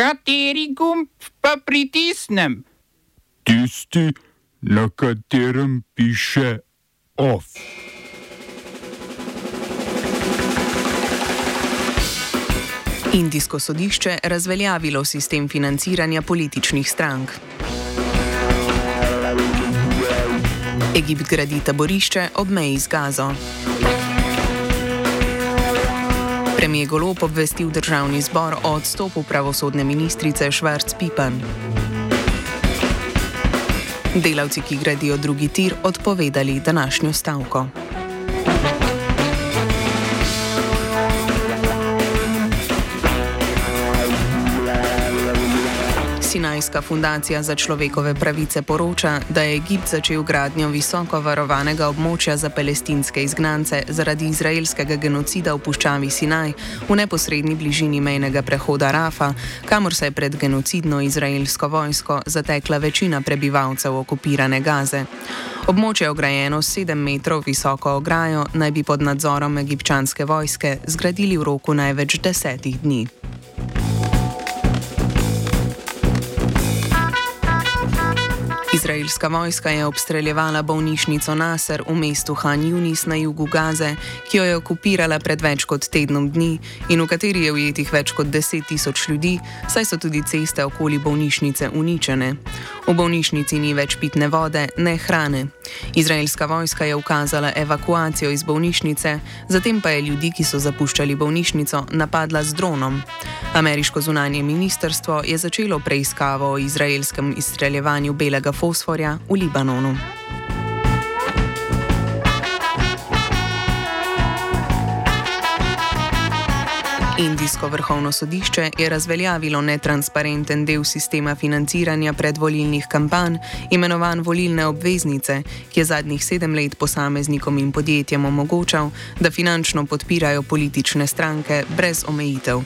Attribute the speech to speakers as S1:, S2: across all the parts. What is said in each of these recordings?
S1: Kateri gumb pa pritisnem?
S2: Tisti, na katerem piše OF.
S3: Indijsko sodišče razveljavilo sistem financiranja političnih strank. Egipt gradi taborišče ob meji z Gazo. Premijer Golop obvestil državni zbor o odstopu pravosodne ministrice Švarc Pipan. Delavci, ki gradijo drugi tir, odpovedali današnjo stavko. Sinajska fundacija za človekove pravice poroča, da je Egipt začel gradnjo visoko varovanega območja za palestinske izgnance zaradi izraelskega genocida v puščavi Sinaj v neposrednji bližini mejnega prehoda Rafa, kamor se je pred genocidno izraelsko vojsko zatekla večina prebivalcev okupirane Gaze. Območje ograjeno s 7 metrov visoko ograjo naj bi pod nadzorom egipčanske vojske zgradili v roku največ desetih dni. Izraelska vojska je obstreljevala bolnišnico Nasser v mestu Han Yunis na jugu Gaze, ki jo je okupirala pred več kot tednom dni in v kateri je ujetih več kot 10 tisoč ljudi, saj so tudi ceste okoli bolnišnice uničene. V bolnišnici ni več pitne vode, ne hrane. Izraelska vojska je ukazala evakuacijo iz bolnišnice, zatem pa je ljudi, ki so zapuščali bolnišnico, napadla z dronom. Ameriško zunanje ministrstvo je začelo preiskavo o izraelskem izstreljevanju belega fosforja v Libanonu. Indijsko vrhovno sodišče je razveljavilo netransparenten del sistema financiranja predvolilnih kampanj, imenovan volilne obveznice, ki je zadnjih sedem let posameznikom in podjetjem omogočal, da finančno podpirajo politične stranke brez omejitev.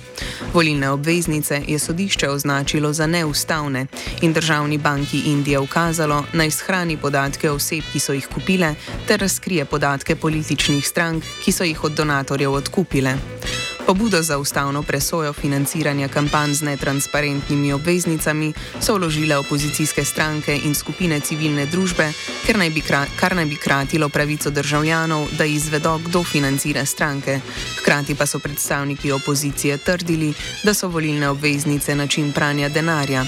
S3: Volilne obveznice je sodišče označilo za neustavne in državni banki Indije ukazalo naj shrani podatke oseb, ki so jih kupile, ter razkrije podatke političnih strank, ki so jih od donatorjev odkupile. Pobudo za ustavno presojo financiranja kampanj z netransparentnimi obveznicami so vložile opozicijske stranke in skupine civilne družbe, naj kra, kar naj bi kratilo pravico državljanov, da izvedo, kdo financira stranke. Hkrati pa so predstavniki opozicije trdili, da so volilne obveznice način pranja denarja.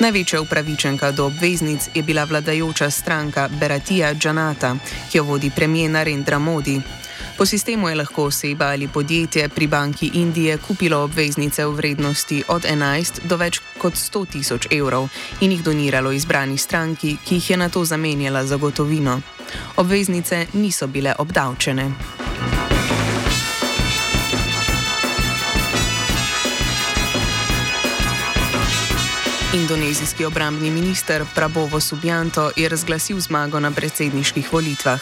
S3: Največja upravičenka do obveznic je bila vladajoča stranka Beratija Džanata, ki jo vodi premijer Narendra Modi. Po sistemu je lahko oseba ali podjetje pri banki Indije kupilo obveznice v vrednosti od 11 do več kot 100 tisoč evrov in jih doniralo izbrani stranki, ki jih je na to zamenjala za gotovino. Obveznice niso bile obdavčene. Indonezijski obrambni minister Prabovo Subianto je razglasil zmago na predsedniških volitvah.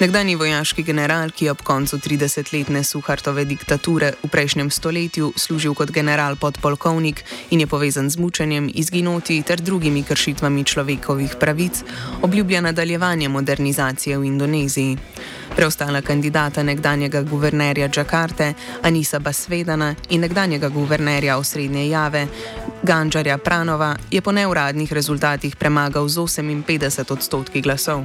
S3: Nekdani vojaški general, ki je ob koncu 30-letne Suhartove diktature v prejšnjem stoletju služil kot general podpolkovnik in je povezan z mučenjem, izginoti ter drugimi kršitvami človekovih pravic, obljublja nadaljevanje modernizacije v Indoneziji. Preostala kandidata nekdanjega guvernerja Džakarte Anisa Basvedana in nekdanjega guvernerja osrednje Jave Ganžarja Pranova je po neuradnih rezultatih premagal z 58 odstotki glasov.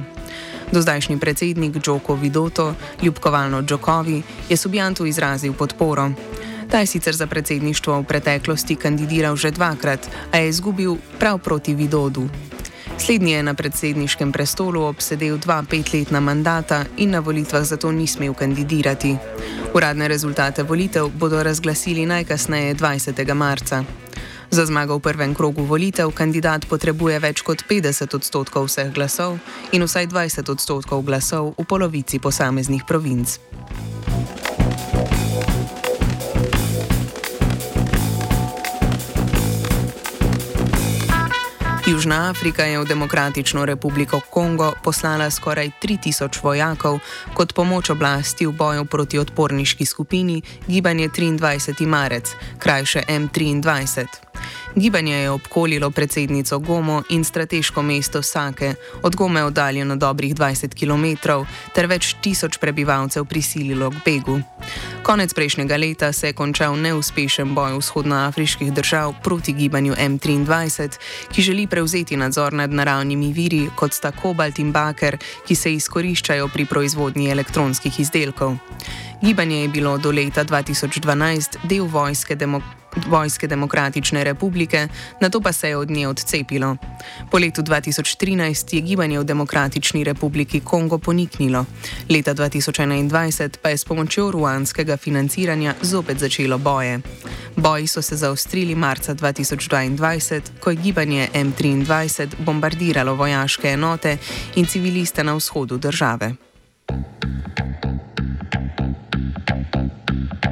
S3: Dozdajšnji predsednik Džoko Vidoto, ljubkovalno Džokovi, je Subjantu izrazil podporo. Ta je sicer za predsedništvo v preteklosti kandidiral že dvakrat, a je izgubil prav proti Vidodu. Slednji je na predsedniškem prestolu obsedel dva petletna mandata in na volitvah zato ni smel kandidirati. Uradne rezultate volitev bodo razglasili najkasneje 20. marca. Za zmago v prvem krogu volitev kandidat potrebuje več kot 50 odstotkov vseh glasov in vsaj 20 odstotkov glasov v polovici posameznih provinc. Južna Afrika je v Demokratično republiko Kongo poslala skoraj 3000 vojakov kot pomoč oblasti v boju proti odporniški skupini Gibanje 23. marec, krajše M23. Gibanje je obkolilo predsednico Gomo in strateško mesto Sake, od Gome oddaljeno dobrih 20 km, ter več tisoč prebivalcev prisililo k begu. Konec prejšnjega leta se je končal neuspešen boj vzhodnoafriških držav proti gibanju M23, ki želi prevzeti nadzor nad naravnimi viri, kot sta kobalt in baker, ki se izkoriščajo pri proizvodnji elektronskih izdelkov. Gibanje je bilo do leta 2012 del vojske, demo, vojske Demokratične republike, na to pa se je od nje odcepilo. Po letu 2013 je gibanje v Demokratični republiki Kongo poniknilo, leta 2021 pa je s pomočjo ruanskega financiranja zopet začelo boje. Boji so se zaostrili marca 2022, ko je gibanje M23 bombardiralo vojaške enote in civiliste na vzhodu države.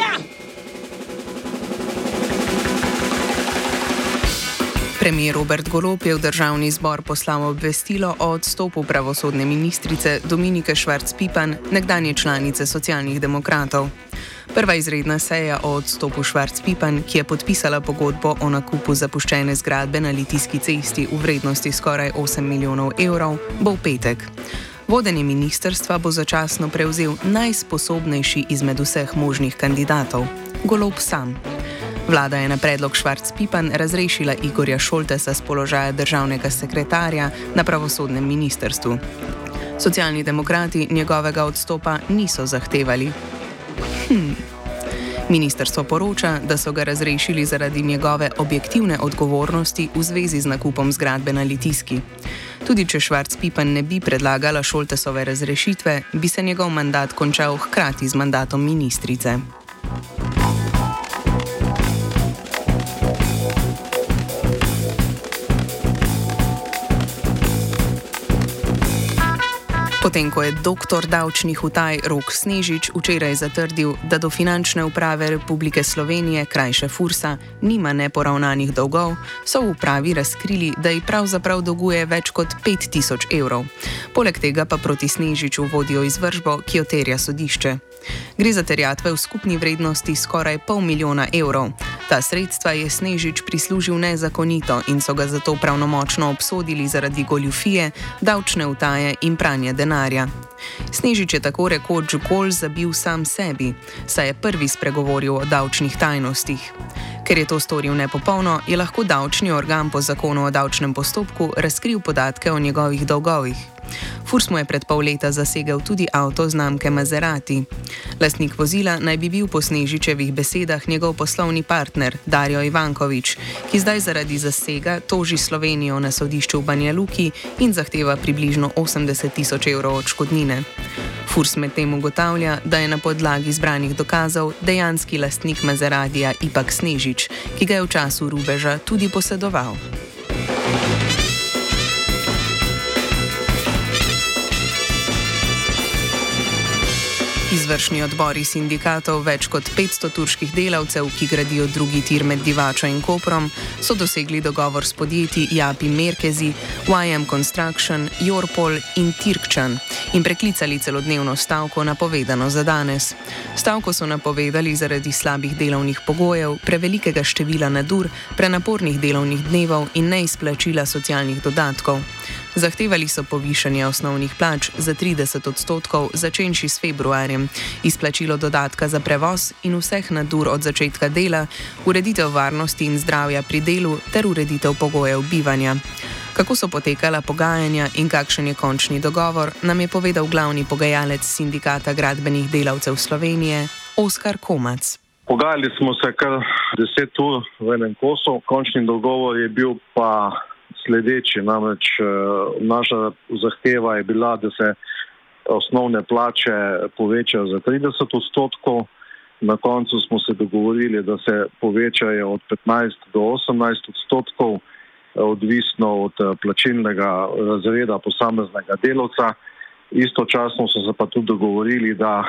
S4: Slovenija.
S3: Premijer Robert Golop je v državni zbor poslal obvestilo o odstopu pravosodne ministrice Dominike Švarc-Pipan, nekdanje članice socialnih demokratov. Prva izredna seja o odstopu Švarc-Pipan, ki je podpisala pogodbo o nakupu zapuščene zgradbe na Litijski cesti v vrednosti skoraj 8 milijonov evrov, bo v petek. Vodenje ministerstva bo začasno prevzel najsposobnejši izmed vseh možnih kandidatov - Golop sam. Vlada je na predlog Švarc-Pipan razrešila Igorja Šoltesa z položaja državnega sekretarja na pravosodnem ministrstvu. Socialni demokrati njegovega odstopa niso zahtevali. Hm. Ministrstvo poroča, da so ga razrešili zaradi njegove objektivne odgovornosti v zvezi z nakupom zgradbe na Litijski. Tudi če Švarc-Pipan ne bi predlagala Šoltesove razrešitve, bi se njegov mandat končal hkrati z mandatom ministrice. Potem, ko je doktor davčnih utaj Rok Snežič včeraj zatrdil, da do Finančne uprave Republike Slovenije, krajše Fursa, nima neporavnanih dolgov, so v upravi razkrili, da ji pravzaprav dolguje več kot 5000 evrov. Poleg tega pa proti Snežiču vodijo izvržbo, ki jo terja sodišče. Gre za terjatve v skupni vrednosti skoraj pol milijona evrov. Ta sredstva je Snežič prislužil nezakonito in so ga zato pravnomočno obsodili zaradi goljufije, davčne utaje in pranja denarja. Snežič je tako rekoč gol zabil sam sebi, saj je prvi spregovoril o davčnih tajnostih. Ker je to storil nepopolno, je lahko davčni organ po zakonu o davčnem postopku razkril podatke o njegovih dolgovih. Furs mu je pred pol leta zasegel tudi avto znamke Maserati. Lastnik vozila naj bi bil po Snežičevih besedah njegov poslovni partner Darjo Ivankovič, ki zdaj zaradi zasega toži Slovenijo na sodišču v Banja Luki in zahteva približno 80 tisoč evrov odškodnine. Furs medtem ugotavlja, da je na podlagi zbranih dokazov dejanski lastnik Maseratija Ipak Snežič, ki ga je v času rubeža tudi posedoval. Izvršni odbori sindikatov več kot 500 turških delavcev, ki gradijo drugi tir med Divačo in Koprom, so dosegli dogovor s podjetji Japi Merkezi, YM Construction, Jorpol in Tirkčan in preklicali celodnevno stavko napovedano za danes. Stavko so napovedali zaradi slabih delovnih pogojev, prevelikega števila nadur, prenapornih delovnih dnevov in neizplačila socialnih dodatkov. Zahtevali so povišanje osnovnih plač za 30 odstotkov, začenši s februarjem, izplačilo dodatka za prevoz in vseh nadur od začetka dela, ureditev varnosti in zdravja pri delu ter ureditev pogojev bivanja. Kako so potekala pogajanja in kakšen je končni dogovor, nam je povedal glavni pogajalec sindikata gradbenih delavcev Slovenije, Oskar Komac.
S5: Pogajali smo se kar deset ur v enem kosu, končni dogovor je bil pa sledeči. Namreč naša zahteva je bila, da se osnovne plače povečajo za 30 odstotkov, Na koncu smo se dogovorili, da se povečajo od 15 do 18 odstotkov, odvisno od plačilnega razreda posameznega delovca. Istočasno so se pa tudi dogovorili, da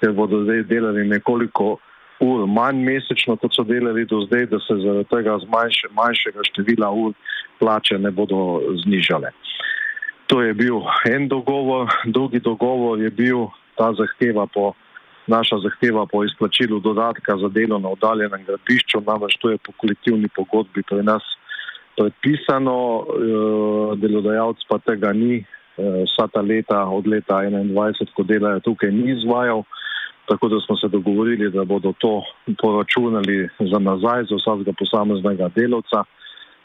S5: ker bodo zdaj delali nekoliko ur manj mesečno, kot so delali do zdaj, da se zaradi tega zmanjše, manjšega števila ur plače ne bodo znižale. To je bil en dogovor, drugi dogovor je bil ta zahteva po, naša zahteva po izplačilu dodatka za delo na oddaljenem gradbišču, namreč to je po kolektivni pogodbi pri nas predpisano, eh, delodajalec pa tega ni eh, vsa ta leta, od leta 2021, ko delajo tukaj, ni izvajal. Tako da smo se dogovorili, da bodo to poračunali za nazaj, za vsakega posameznega delovca.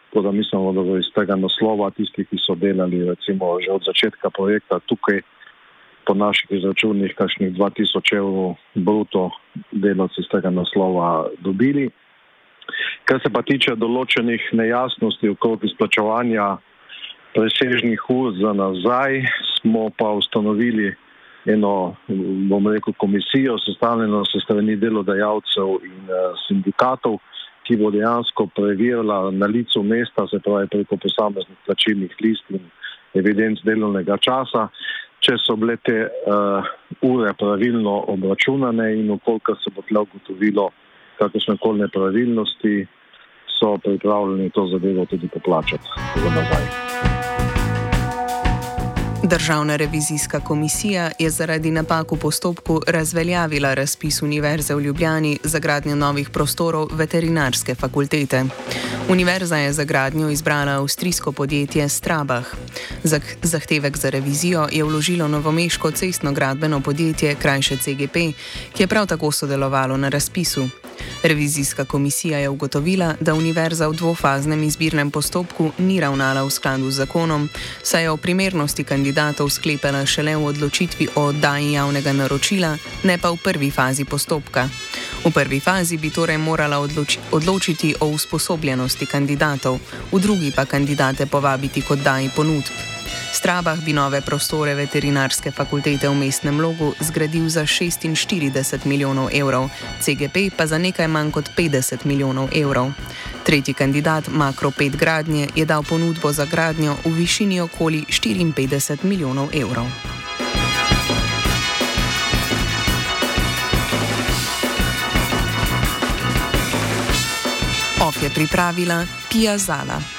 S5: Tako da mislimo, da bo iz tega naslova tisti, ki so delali recimo že od začetka projekta tukaj, po naših izračunih, kakšnih 2000 evrov bruto delavci iz tega naslova dobili. Kar se pa tiče določenih nejasnosti okrog izplačevanja presežnih ur za nazaj, smo pa ustanovili eno, bom rekel, komisijo, sestavljeno se strani delodajalcev in uh, sindikatov, ki bo dejansko preverila na licu mesta, se pravi preko posameznih plačilnih list in evidenc delovnega časa, če so bile te uh, ure pravilno obračunane in okoliko se bo tle ugotovilo kakršne koli nepravilnosti, so pripravljeni to zadevo tudi poplačati za nazaj.
S3: Državna revizijska komisija je zaradi napak v postopku razveljavila razpis Univerze v Ljubljani za gradnjo novih prostorov veterinarske fakultete. Univerza je za gradnjo izbrala avstrijsko podjetje Strabah. Zahtevek za revizijo je vložilo novomeško cestno gradbeno podjetje, krajše CGP, ki je prav tako sodelovalo na razpisu. Revizijska komisija je ugotovila, da univerza v dvofaznem izbirnem postopku ni ravnala v skladu z zakonom, saj je o primernosti kandidatov sklepala šele v odločitvi o oddaji javnega naročila, ne pa v prvi fazi postopka. V prvi fazi bi torej morala odloči, odločiti o usposobljenosti kandidatov, v drugi pa kandidate povabiti k oddaji ponudb. Strabah bi nove prostore veterinarske fakultete v mestnem logu zgradil za 46 milijonov evrov, CGP pa za nekaj manj kot 50 milijonov evrov. Tretji kandidat, Makro 5 gradnje, je dal ponudbo za gradnjo v višini okoli 54 milijonov evrov. OF je pripravila Pia Zala.